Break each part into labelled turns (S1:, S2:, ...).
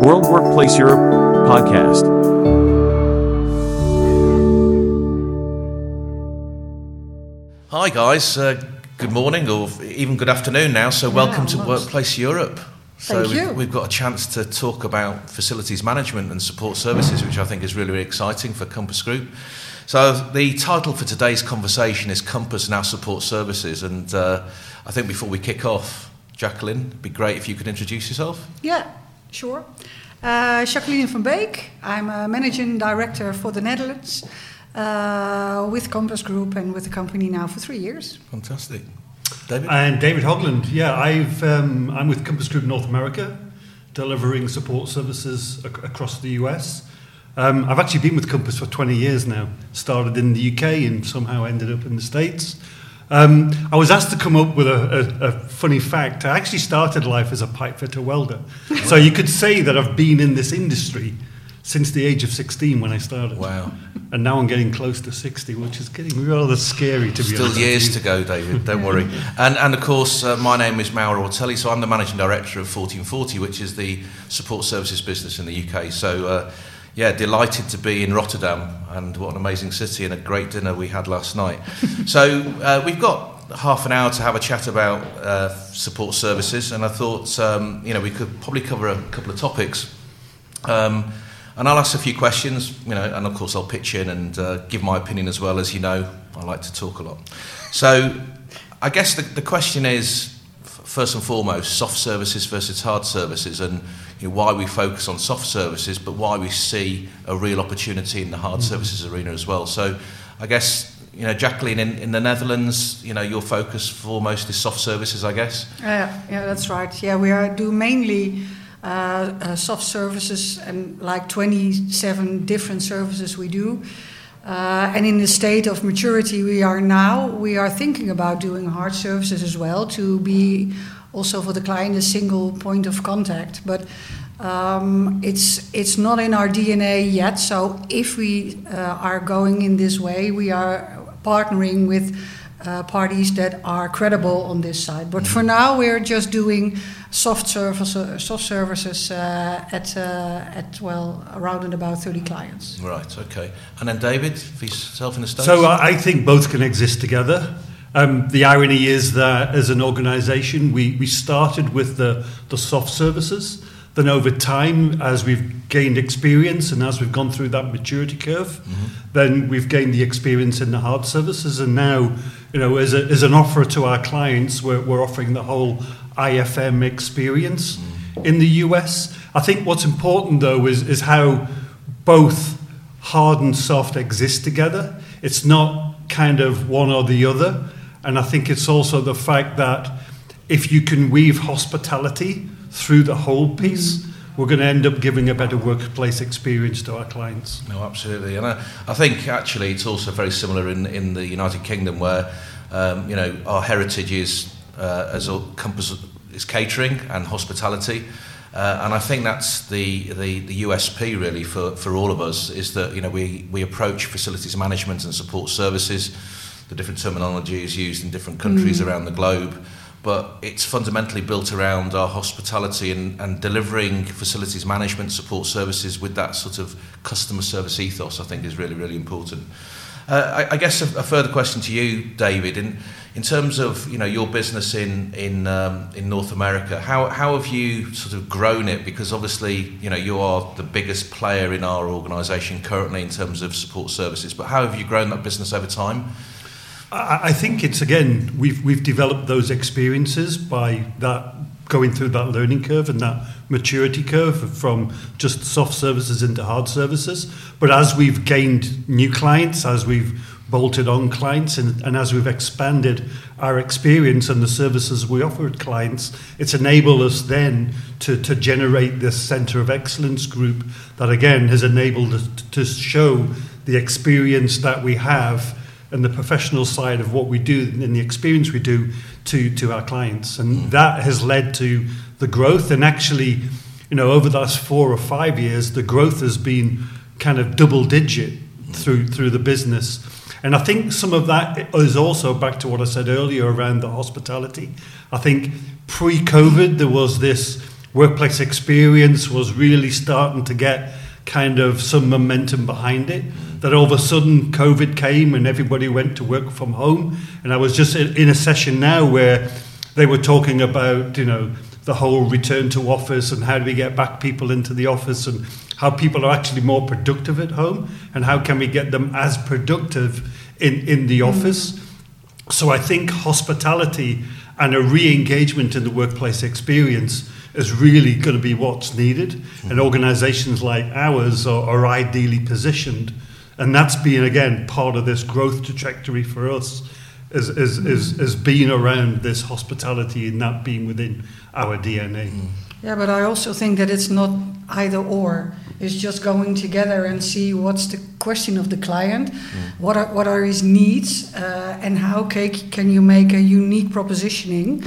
S1: World Workplace Europe podcast.
S2: Hi, guys. Uh, good morning, or even good afternoon now. So, welcome to. Workplace Europe. So,
S3: Thank
S2: we've, we've got a chance to talk about facilities management and support services, which I think is really, really exciting for Compass Group. So, the title for today's conversation is Compass Now Support Services. And uh, I think before we kick off, Jacqueline, it'd be great if you could introduce yourself.
S3: Yeah, sure. Uh, Jacqueline van Beek. I'm a managing director for the Netherlands uh, with Compass Group and with the company now for three years.
S2: Fantastic. David?
S4: And David Hogland, yeah, I've, um, I'm with Compass Group North America, delivering support services ac- across the US. Um, I've actually been with Compass for 20 years now. Started in the UK and somehow ended up in the States. Um, I was asked to come up with a, a, a funny fact. I actually started life as a pipe fitter welder. so you could say that I've been in this industry since the age of 16 when I started.
S2: Wow.
S4: And now I'm getting close to 60, which is getting rather scary to be
S2: Still
S4: honest. with
S2: years to go, David. Don't worry. And and of course, uh, my name is Mauro Ortelli, so I'm the managing director of 14forty, which is the support services business in the UK. So. Uh, yeah, delighted to be in Rotterdam, and what an amazing city, and a great dinner we had last night. so uh, we've got half an hour to have a chat about uh, support services, and I thought um, you know we could probably cover a couple of topics. Um, and I'll ask a few questions, you know, and of course I'll pitch in and uh, give my opinion as well. As you know, I like to talk a lot. So I guess the, the question is, f- first and foremost, soft services versus hard services, and you know, why we focus on soft services, but why we see a real opportunity in the hard services arena as well. So I guess, you know, Jacqueline, in, in the Netherlands, you know, your focus foremost is soft services, I guess.
S3: Yeah, yeah, that's right. Yeah, we are, do mainly uh, uh, soft services and like 27 different services we do. Uh, and in the state of maturity we are now, we are thinking about doing hard services as well to be also for the client a single point of contact. But um, it's it's not in our DNA yet. So if we uh, are going in this way, we are partnering with uh, parties that are credible on this side. But for now, we're just doing soft services, soft services uh, at uh, at well around and about 30 clients.
S2: Right, okay. And then David, for yourself in the States?
S4: So I I think both can exist together. Um, the irony is that as an organisation, we, we started with the, the soft services. Then over time, as we've gained experience and as we've gone through that maturity curve, then we've gained the experience in the hard services. And now, you know, as, a, as an offer to our clients, we're, we're offering the whole IFM experience in the US. I think what's important though is, is how both hard and soft exist together. It's not kind of one or the other. And I think it's also the fact that if you can weave hospitality through the whole piece, we're going to end up giving a better workplace experience to our clients.
S2: No, absolutely, and I, I think actually it's also very similar in in the United Kingdom, where um, you know our heritage is uh, as a compass is catering and hospitality, uh, and I think that's the, the the USP really for for all of us is that you know we we approach facilities management and support services, the different terminology is used in different countries around the globe. But it's fundamentally built around our hospitality and, and delivering facilities management support services with that sort of customer service ethos, I think, is really, really important. Uh, I, I guess a, a further question to you, David, in, in terms of you know your business in in um, in North America, how how have you sort of grown it? Because obviously you know you are the biggest player in our organisation currently in terms of support services. But how have you grown that business over time?
S4: I, think it's again we've we've developed those experiences by that going through that learning curve and that maturity curve from just soft services into hard services. But as we've gained new clients, as we've bolted on clients, and, and as we've expanded our experience and the services we offer clients, it's enabled us then to, to generate this centre of excellence group that again has enabled us to show the experience that we have and the professional side of what we do and the experience we do to, to our clients. And mm. that has led to the growth. And actually, you know, over the last four or five years, the growth has been kind of double digit through through the business. And I think some of that is also back to what I said earlier around the hospitality. I think pre-COVID there was this workplace experience was really starting to get kind of some momentum behind it. That all of a sudden COVID came and everybody went to work from home. And I was just in a session now where they were talking about, you know, the whole return to office and how do we get back people into the office and how people are actually more productive at home and how can we get them as productive in, in the office. So I think hospitality and a re-engagement in the workplace experience is really going to be what's needed. And organizations like ours are, are ideally positioned. And that's been, again, part of this growth trajectory for us is, is, is, is being around this hospitality and that being within our DNA.
S3: Yeah, but I also think that it's not either or. It's just going together and see what's the question of the client, what are what are his needs, uh, and how ca- can you make a unique propositioning,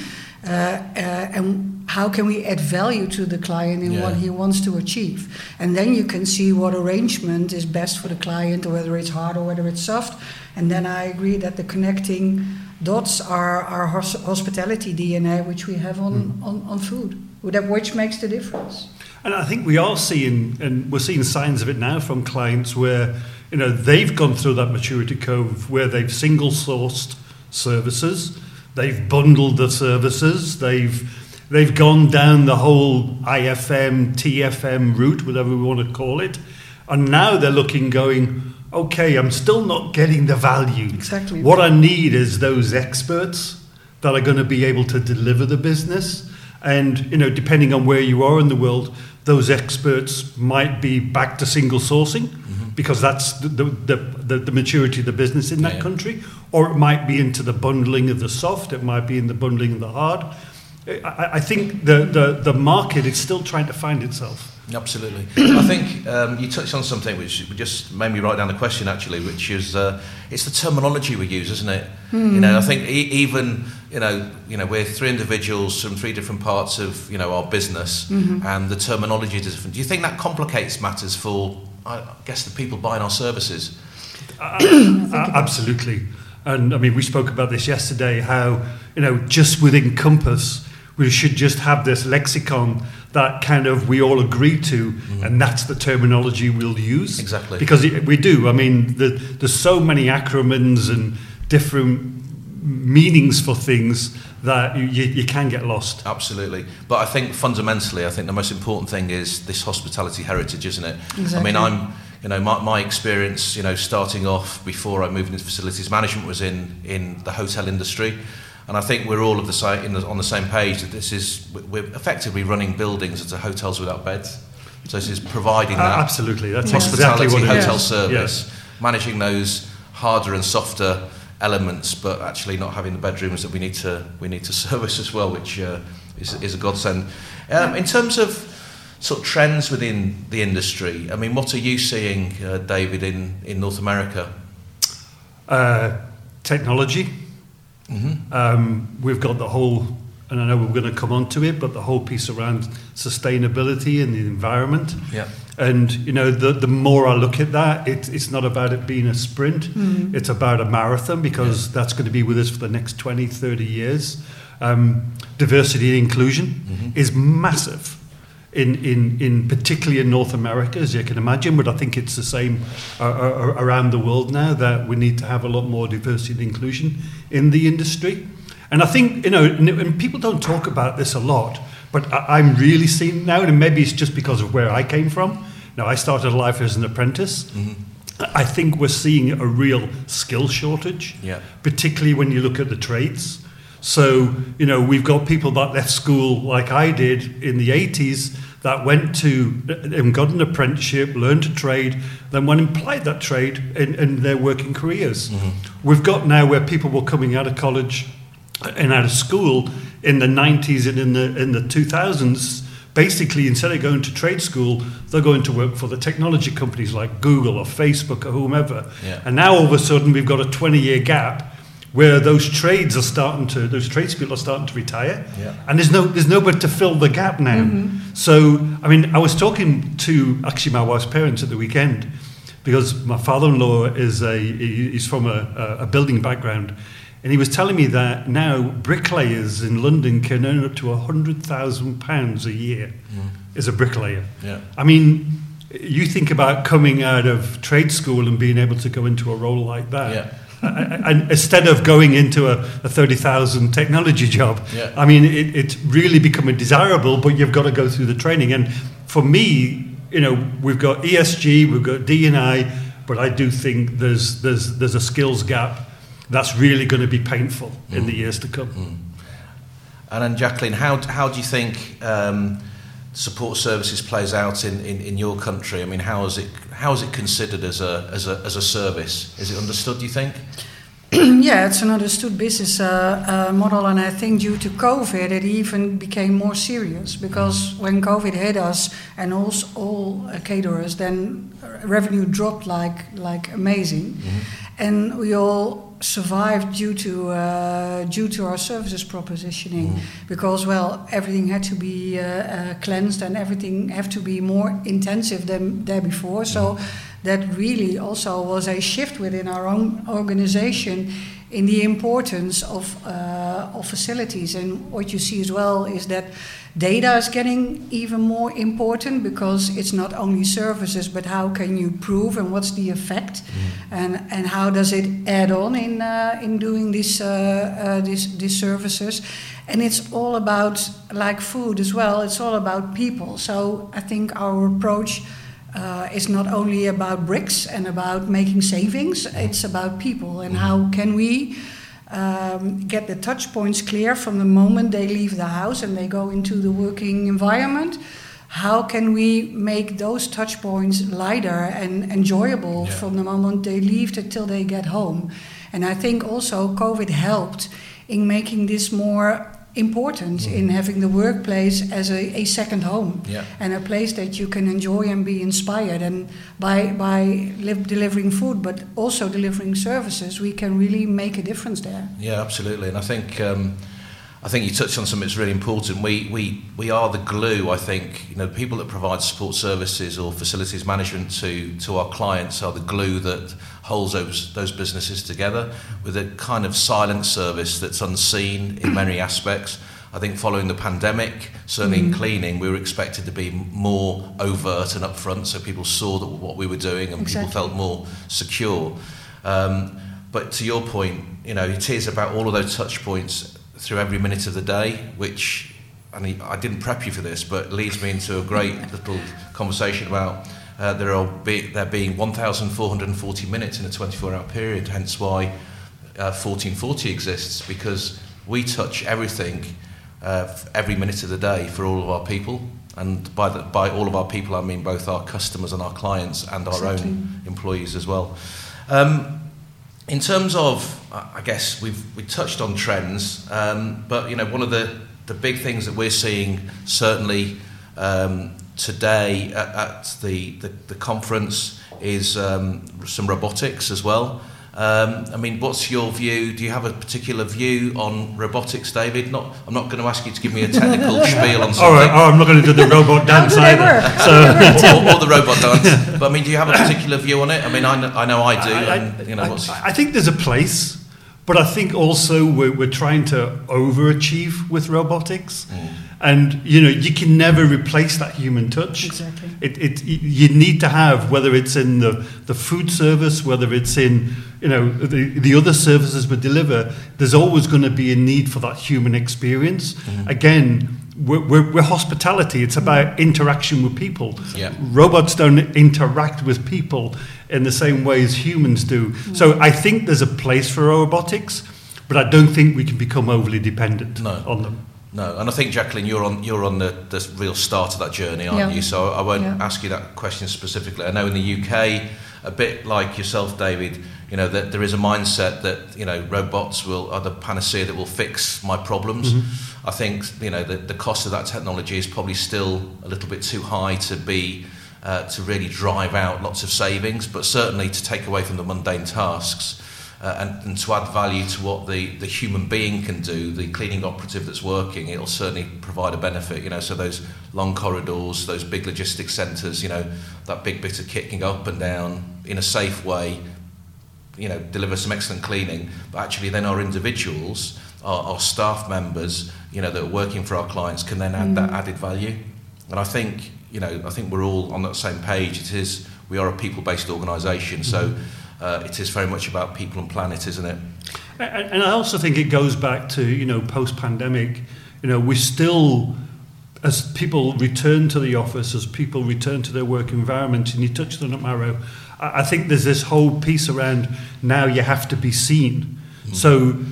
S3: uh, uh, and how can we add value to the client in what he wants to achieve, and then you can see what arrangement is best for the client, or whether it's hard or whether it's soft, and then I agree that the connecting dots are our hospitality DNA, which we have on, hmm. on, on food, which makes the difference.
S4: And I think we are seeing, and we're seeing signs of it now from clients where, you know, they've gone through that maturity curve where they've single sourced services, they've bundled the services, they've they've gone down the whole IFM, TFM route, whatever we want to call it, and now they're looking, going, okay, I'm still not getting the value.
S3: Exactly.
S4: What I need is those experts that are going to be able to deliver the business. And, you know, depending on where you are in the world, those experts might be back to single sourcing mm-hmm. because that's the, the, the, the maturity of the business in that
S2: Yeah.
S4: country. Or it might be into the bundling of the soft, it might be in the bundling of the hard. I, I think the, the, the market is still trying to find itself.
S2: Absolutely. I think um, you touched on something which just made me write down the question actually, which is uh, it's the terminology we use, isn't it? You know, I think e- even you know, you know, we're three individuals from three different parts of you know our business, and the terminology is different. Do you think that complicates matters for, I guess, the people buying our services?
S4: A- Absolutely. And I mean, we spoke about this yesterday how, you know, just within Compass, we should just have this lexicon that kind of we all agree to, mm-hmm. and that's the terminology we'll use.
S2: Exactly.
S4: Because it, we do. I mean, the, there's so many acronyms and different meanings for things that you, you, you can get lost.
S2: Absolutely. But I think fundamentally, I think the most important thing is this hospitality heritage, isn't it? I mean, I'm, you know, my, my experience, you know, starting off before I moved into facilities management was in, in the hotel industry. And I think we're all of the same, in the, on the same page that this is, we're effectively running buildings are hotels without beds. So this is providing
S4: Uh,
S2: that
S4: absolutely. That's
S2: hospitality
S4: exactly what
S2: hotel
S4: is.
S2: service, managing those harder and softer elements, but actually not having the bedrooms that we need to we need to service as well, which uh, is, is a godsend. Um, in terms of sort of trends within the industry, I mean, what are you seeing, uh, David, in, in North America?
S4: Uh, technology. Um, we've got the whole, and I know we're going to come on to it, but the whole piece around sustainability and the environment.
S2: Yeah.
S4: And you know, the the more I look at that, it, it's not about it being a sprint. It's about a marathon because that's going to be with us for the next 20, 30 years. Um, diversity and inclusion is massive. In, in, in particularly in North America, as you can imagine, but I think it's the same uh, uh, around the world now that we need to have a lot more diversity and inclusion in the industry. And I think, you know, and, and people don't talk about this a lot, but I, I'm really seeing now, and maybe it's just because of where I came from. Now, I started life as an apprentice. I think we're seeing a real skill shortage,
S2: Yeah.
S4: particularly when you look at the trades. So, you know, we've got people that left school like I did in the 80s that went to and got an apprenticeship, learned a trade, then went and applied that trade in, in their working careers. Mm-hmm. We've got now where people were coming out of college and out of school in the 90s and in the in the 2000s basically instead of going to trade school they're going to work for the technology companies like Google or Facebook or whomever
S2: Yeah.
S4: and now all of a sudden we've got a 20 year gap where those trades are starting to those tradespeople are starting to retire
S2: Yeah.
S4: and there's no there's nobody to fill the gap now so i mean i was talking to actually my wife's parents at the weekend because my father-in-law is a he- he's from a, a- a building background And he was telling me that now bricklayers in London can earn up to £100,000 a year mm. as a bricklayer.
S2: Yeah.
S4: I mean, you think about coming out of trade school and being able to go into a role like that.
S2: Yeah.
S4: And instead of going into a, a 30,000 technology job,
S2: yeah.
S4: I mean, it, it's really becoming desirable, but you've got to go through the training. And for me, you know, we've got ESG, we've got D&I, but I do think there's, there's, there's a skills gap that's really going to be painful mm. in the years to come. Mm.
S2: And then, Jacqueline, how, how do you think um, support services plays out in, in, in your country? I mean, how is it how is it considered as a as a as a service? Is it understood? Do you think?
S3: yeah, it's an understood business uh, uh, model, and I think due to COVID, it even became more serious because when COVID hit us and also all uh, caterers, then revenue dropped like like amazing, mm-hmm. and we all survived due to uh, due to our services propositioning mm. because well everything had to be uh, uh, cleansed and everything had to be more intensive than there before so mm. that really also was a shift within our own organization in the importance of uh, of facilities and what you see as well is that Data is getting even more important because it's not only services, but how can you prove and what's the effect, mm. and and how does it add on in uh, in doing these uh, uh, these these services, and it's all about like food as well. It's all about people. So I think our approach. Uh, is not only about bricks and about making savings, it's about people and how can we um, get the touch points clear from the moment they leave the house and they go into the working environment. How can we make those touch points lighter and enjoyable yeah. from the moment they leave till they get home? And I think also COVID helped in making this more important mm. in having the workplace as a, a second home
S2: yeah.
S3: and a place that you can enjoy and be inspired and by by delivering food but also delivering services we can really make a difference there
S2: yeah absolutely and i think um, I think you touched on something that's really important. We, we, we are the glue, I think. You know, people that provide support services or facilities management to, to our clients are the glue that holds those, those businesses together with a kind of silent service that's unseen in many aspects. I think following the pandemic, certainly mm. in cleaning, we were expected to be more overt and upfront so people saw that what we were doing and exactly. people felt more secure. Um, but to your point, you know, it is about all of those touch points through every minute of the day, which and I didn't prep you for this, but leads me into a great little conversation about uh, there are be, there being 1,440 minutes in a 24-hour period. Hence why uh, 14forty exists because we touch everything uh, every minute of the day for all of our people. And by, the, by all of our people, I mean both our customers and our clients and our exactly. own employees as well. Um, in terms of, I guess we've we touched on trends, um, but you know one of the the big things that we're seeing certainly um, today at, at the, the, the conference is um, some robotics as well. Um, I mean, what's your view? Do you have a particular view on robotics, David? Not, I'm not going to ask you to give me a technical spiel on something.
S4: All right, oh, I'm not going to do the robot dance either.
S2: So. or, or, the robot dance. But I mean, do you have a particular view on it? I mean, I know I, know I do. I, and, you know,
S4: I, I think there's a place, but I think also we're, we're trying to overachieve with robotics. Mm. And you know you can never replace that human touch.
S3: Exactly.
S4: It, it, you need to have whether it's in the, the food service, whether it's in you know the, the other services we deliver. There's always going to be a need for that human experience. Mm-hmm. Again, we're, we're, we're, hospitality. It's about interaction with people.
S2: Yeah.
S4: Robots don't interact with people in the same way as humans do. Mm-hmm. So I think there's a place for robotics, but I don't think we can become overly dependent
S2: no.
S4: on them.
S2: No, and I think Jacqueline, you're on you're on the, the real start of that journey, aren't
S3: yeah.
S2: you? So I won't yeah. ask you that question specifically. I know in the UK, a bit like yourself, David, you know that there is a mindset that you know robots will are the panacea that will fix my problems. Mm-hmm. I think you know the, the cost of that technology is probably still a little bit too high to be uh, to really drive out lots of savings, but certainly to take away from the mundane tasks uh, and, and to add value to what the, the human being can do, the cleaning operative that's working, it'll certainly provide a benefit. You know, so those long corridors, those big logistics centres, you know, that big bit of kit can go up and down in a safe way, you know, deliver some excellent cleaning, but actually then our individuals, our, our staff members, you know, that are working for our clients can then add mm. that added value. And I think, you know, I think we're all on that same page. It is, we are a people-based organisation, mm. so mm-hmm. uh, it is very much about people and planet, isn't it?
S4: And, and I also think it goes back to, you know, post-pandemic, you know, we still as people return to the office, as people return to their work environment, and you touched on it, Mauro, I think there's this whole piece around now you have to be seen. Mm. So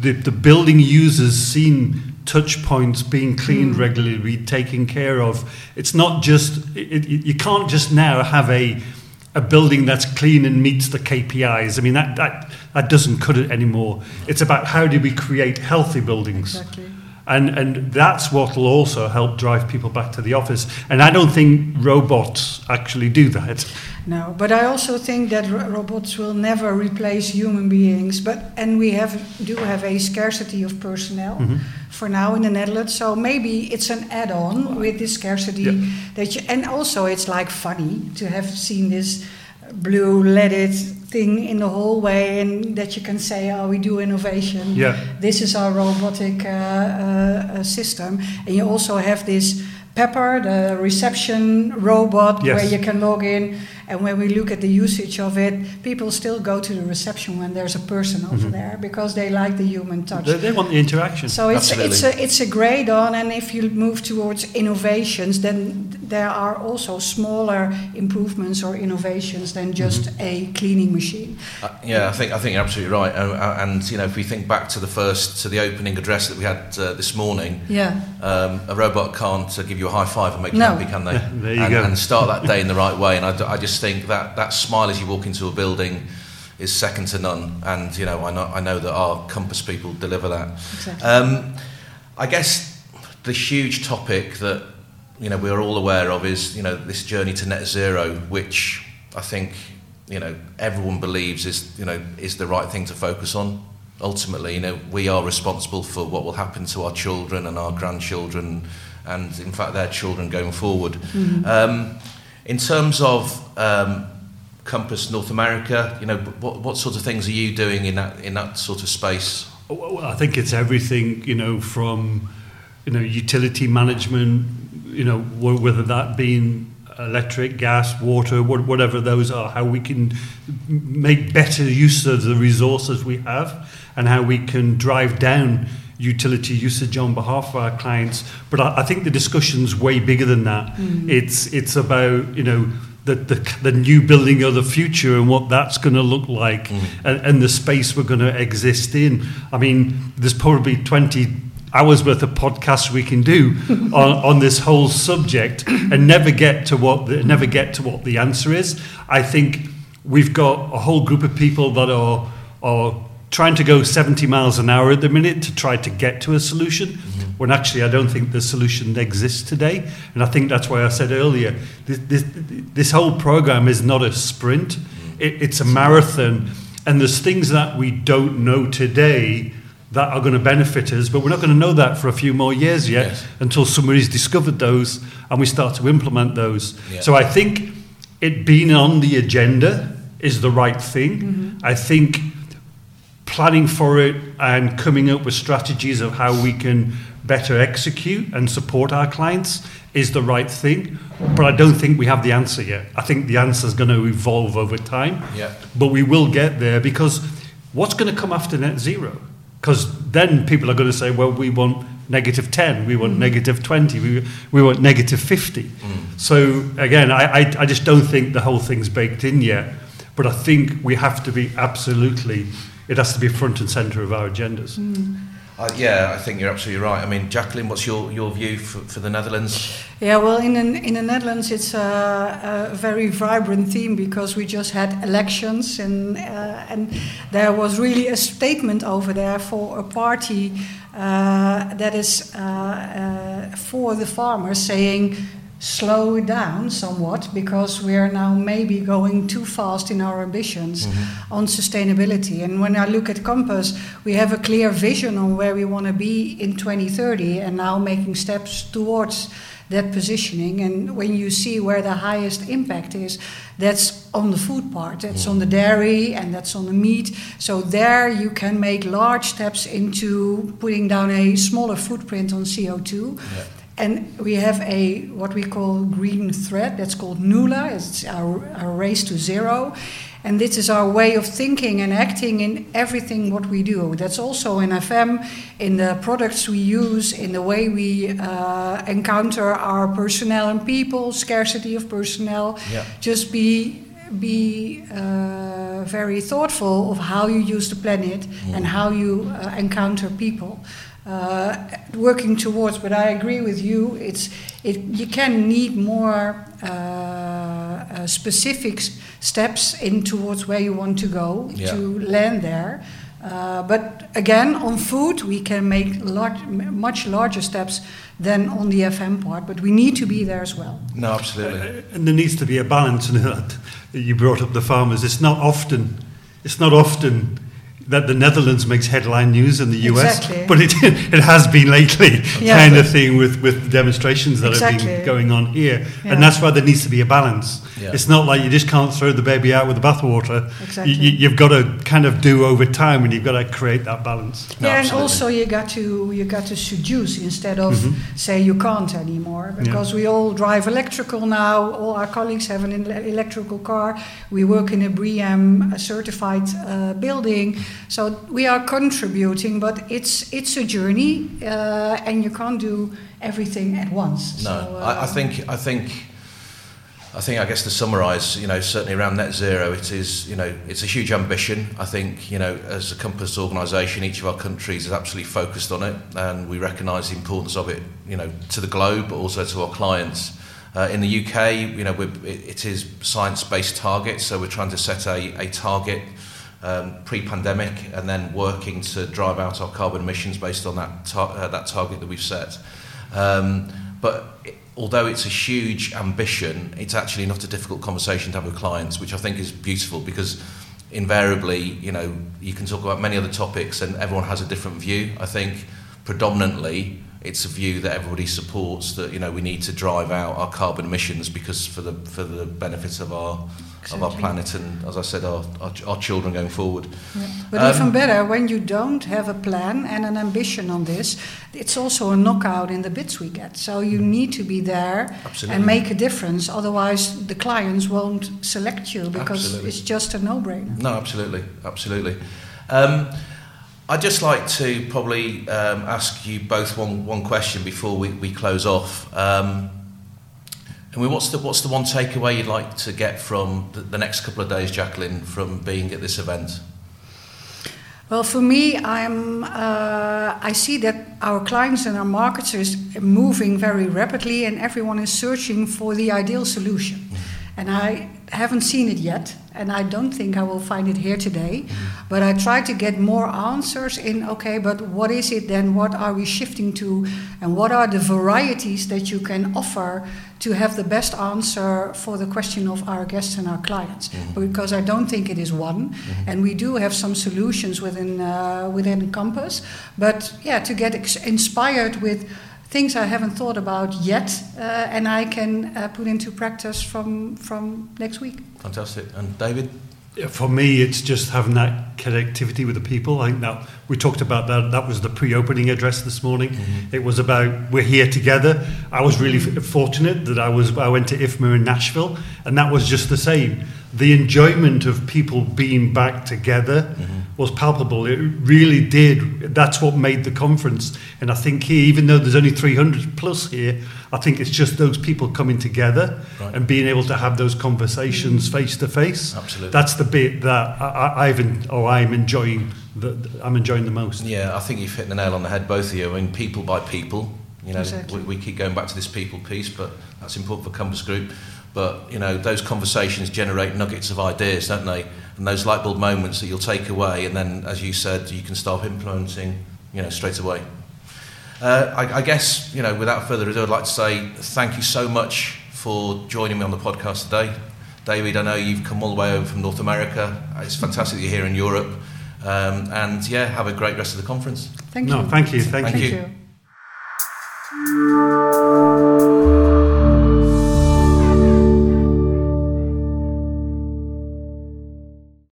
S4: the, the building users seen touch points being cleaned mm. regularly, taken care of. It's not just, it, it, you can't just now have a, a building that's clean and meets the KPIs. I mean, that, that, that doesn't cut it anymore. It's about how do we create healthy buildings.
S3: Exactly.
S4: And, and that's what will also help drive people back to the office. And I don't think robots actually do that.
S3: No, but I also think that ro robots will never replace human beings. But and we have do have a scarcity of personnel mm -hmm. for now in the Netherlands. So maybe it's an add-on with this scarcity yeah. that you, and also it's like funny to have seen this blue leaded thing in the hallway and that you can say oh we do innovation
S4: yeah.
S3: this is our robotic uh, uh, system and you also have this pepper the reception robot
S4: yes.
S3: where you can log in and when we look at the usage of it, people still go to the reception when there's a person over mm-hmm. there because they like the human touch.
S4: They, they want the interaction.
S3: So it's it's a it's a grade on, and if you move towards innovations, then there are also smaller improvements or innovations than just mm-hmm. a cleaning machine.
S2: Uh, yeah, I think I think you're absolutely right. Uh, uh, and you know, if we think back to the first to the opening address that we had uh, this morning,
S3: yeah,
S2: um, a robot can't uh, give you a high five and make you no. happy, can they?
S4: there you
S2: and,
S4: go.
S2: And start that day in the right way. And I, I just think that that smile as you walk into a building is second to none. And you know, I know I know that our Compass people deliver that.
S3: Exactly.
S2: Um, I guess the huge topic that you know we're all aware of is you know this journey to net zero, which I think you know everyone believes is you know is the right thing to focus on. Ultimately, you know, we are responsible for what will happen to our children and our grandchildren, and in fact their children going forward. Mm-hmm. Um, in terms of um, Compass North America, you know, what, what sorts of things are you doing in that in that sort of space?
S4: Well, I think it's everything, you know, from you know utility management, you know, whether that being electric, gas, water, whatever those are, how we can make better use of the resources we have, and how we can drive down utility usage on behalf of our clients. But I, I think the discussion's way bigger than that. Mm. It's it's about you know the, the, the new building of the future and what that's going to look like mm. and, and the space we're going to exist in. I mean, there's probably 20 hours worth of podcasts we can do on, on this whole subject and never get to what the, never get to what the answer is. I think we've got a whole group of people that are are trying to go 70 miles an hour at the minute to try to get to a solution mm-hmm. when actually I don't think the solution exists today. And I think that's why I said earlier this, this, this whole program is not a sprint, mm-hmm. it, it's a marathon. And there's things that we don't know today that are going to benefit us, but we're not going to know that for a few more years yet yes. until somebody's discovered those and we start to implement those. Yeah. So I think it being on the agenda is the right thing. Mm-hmm. I think planning for it and coming up with strategies of how we can better execute and support our clients is the right thing. But I don't think we have the answer yet. I think the answer is going to evolve over time.
S2: Yeah.
S4: But we will get there because what's going to come after net zero? Because then people are going to say, well, we want negative 10, we want mm. negative 20, we, we want negative 50. Mm. So again, I, I, I just don't think the whole thing's baked in yet. But I think we have to be absolutely it has to be front and centre of our agendas.
S3: Mm.
S2: Uh, yeah, I think you're absolutely right. I mean, Jacqueline, what's your, your view for, for the Netherlands?
S3: Yeah, well, in the, in the Netherlands, it's a, a very vibrant theme because we just had elections, and uh, and there was really a statement over there for a party uh, that is uh, uh, for the farmers, saying slow down somewhat because we are now maybe going too fast in our ambitions
S2: Mm-hmm.
S3: on sustainability. And when I look at Compass, we have a clear vision on where we want to be in 2030 and now making steps towards that positioning. And when you see where the highest impact is, that's on the food part, that's on the dairy, and that's on the meat. So there you can make large steps into putting down a smaller footprint on CO2.
S2: Yeah.
S3: And we have a what we call green thread that's called NULA. It's our, our race to zero. And this is our way of thinking and acting in everything what we do. That's also in FM, in the products we use, in the way we uh, encounter our personnel and people, scarcity of personnel.
S2: Yeah.
S3: Just be be uh, very thoughtful of how you use the planet and how you uh, encounter people. Uh, working towards, but I agree with you. It's it. You can need more uh, uh, specific steps in towards where you want to go
S2: Yeah.
S3: to land there. Uh, but again, on food, we can make large, much larger steps than on the FM part. But we need to be there as well.
S2: No, absolutely.
S4: And there needs to be a balance. And that you brought up the farmers. It's not often. It's not often that the Netherlands makes headline news in the US,
S3: Exactly.
S4: but it it has been lately,
S3: Yeah.
S4: kind of thing with with demonstrations that have been going on here,
S3: Yeah.
S4: and that's why there needs to be a balance.
S2: Yeah.
S4: It's not like you just can't throw the baby out with the bathwater.
S3: Exactly.
S4: You, you, have got to kind of do over time, and you've got to create that balance.
S2: No,
S3: yeah, and also you got to you got to seduce instead of
S4: Mm-hmm.
S3: say you can't anymore because we all drive electrical now. All our colleagues have an electrical car. We work in a BREEAM certified uh, building, so we are contributing. But it's it's a journey, uh, and you can't do everything at once.
S2: No,
S3: so,
S2: I, I
S3: uh,
S2: think I think I think I guess to summarise, you know, certainly around net zero, it is you know it's a huge ambition. I think you know as a Compass organisation, each of our countries is absolutely focused on it, and we recognise the importance of it, you know, to the globe, but also to our clients. Uh, in the UK, you know, it, it is science-based targets, so we're trying to set a, a target um, pre-pandemic, and then working to drive out our carbon emissions based on that tar- uh, that target that we've set. Um, but although it's a huge ambition, it's actually not a difficult conversation to have with clients, which I think is beautiful because invariably, you know, you can talk about many other topics and everyone has a different view. I think predominantly it's a view that everybody supports that you know we need to drive out our carbon emissions because for the for the benefit of our of our planet and as I said our our, our children going forward.
S3: Yeah. But
S2: Um,
S3: even better, when you don't have a plan and an ambition on this, it's also a knockout in the bids we get. So you need to be there
S2: Absolutely.
S3: and make a difference. Otherwise, the clients won't select you because
S2: Absolutely.
S3: it's just a no-brainer.
S2: No, absolutely, absolutely. Um, I'd just like to probably um, ask you both one, one question before we, we close off. Um, I mean, what's the what's the one takeaway you'd like to get from the, the next couple of days, Jacqueline, from being at this event?
S3: Well, for me, I'm, uh, I see that our clients and our markets is moving very rapidly, and everyone is searching for the ideal solution. And I haven't seen it yet, and I don't think I will find it here today. But I try to get more answers in okay, but what is it then? What are we shifting to? And what are the varieties that you can offer to have the best answer for the question of our guests and our clients? Because I don't think it is one, and we do have some solutions within uh, within Compass. But yeah, to get ex- inspired with things I haven't thought about yet, uh, and I can uh, put into practice from from next week.
S2: Fantastic. And David?
S4: For me, it's just having that connectivity with the people. I think that we talked about that. That was the pre-opening address this morning. It was about we're here together. I was really f- fortunate that I was. I went to IFMA in Nashville, and that was just the same. The enjoyment of people being back together mm-hmm. was palpable. It really did. That's what made the conference. And I think here, even though there's only 300 plus here, I think it's just those people coming together
S2: Right.
S4: and being able to have those conversations face to face.
S2: Absolutely.
S4: That's the bit that I, I, I've en- or I'm enjoying. The, I'm enjoying the most.
S2: Yeah, I think you've hit the nail on the head, both of you. I mean, people by people. You know,
S3: Exactly.
S2: we, we keep going back to this people piece, but that's important for Compass Group. But you know, those conversations generate nuggets of ideas, don't they? And those light bulb moments that you'll take away, and then, as you said, you can start implementing. You know, straight away. uh, I, I guess, you know, without further ado, I'd like to say thank you so much for joining me on the podcast today. David, I know you've come all the way over from North America. It's fantastic that you're here in Europe. Um, and yeah, have a great rest of the conference.
S3: Thank
S4: No,
S3: you.
S4: thank you. Thank,
S2: Thank
S4: you.
S2: you.
S3: you.